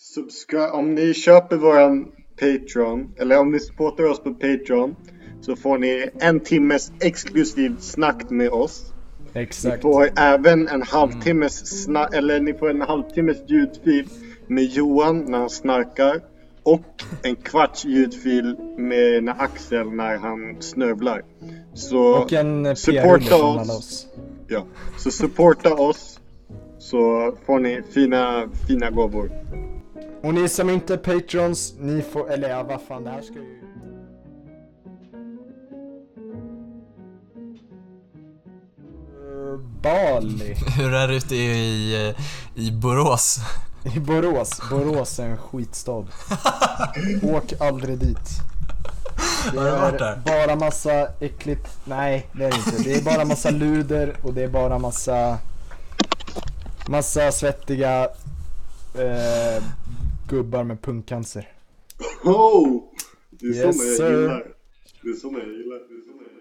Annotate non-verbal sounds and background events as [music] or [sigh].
Subscribe, om ni köper våran Patreon, eller om ni supportar oss på Patreon, så får ni en timmes exklusivt snack med oss. Ni Exakt. får även en halvtimmes snack, eller ni får en halvtimmes ljudfil med Johan när han snarkar. Och en kvarts ljudfil med när Axel när han snörvlar. Så, Och en supporta oss. oss. ja, så supporta oss. Så får ni fina, fina gåvor. Och ni som inte är patrons, ni får, eller ja vad fan det här ska ju... Bali [laughs] Hur är det ute i, i Borås? i Borås. Borås är en skitstad. [laughs] Åk aldrig dit. Det är bara massa äckligt, nej det är det inte. Det är bara massa luder och det är bara massa Massa svettiga eh, gubbar med pungcancer. Oh! Det är Yes, såna jag gillar. Det är såna jag gillar. Det är såna jag gillar.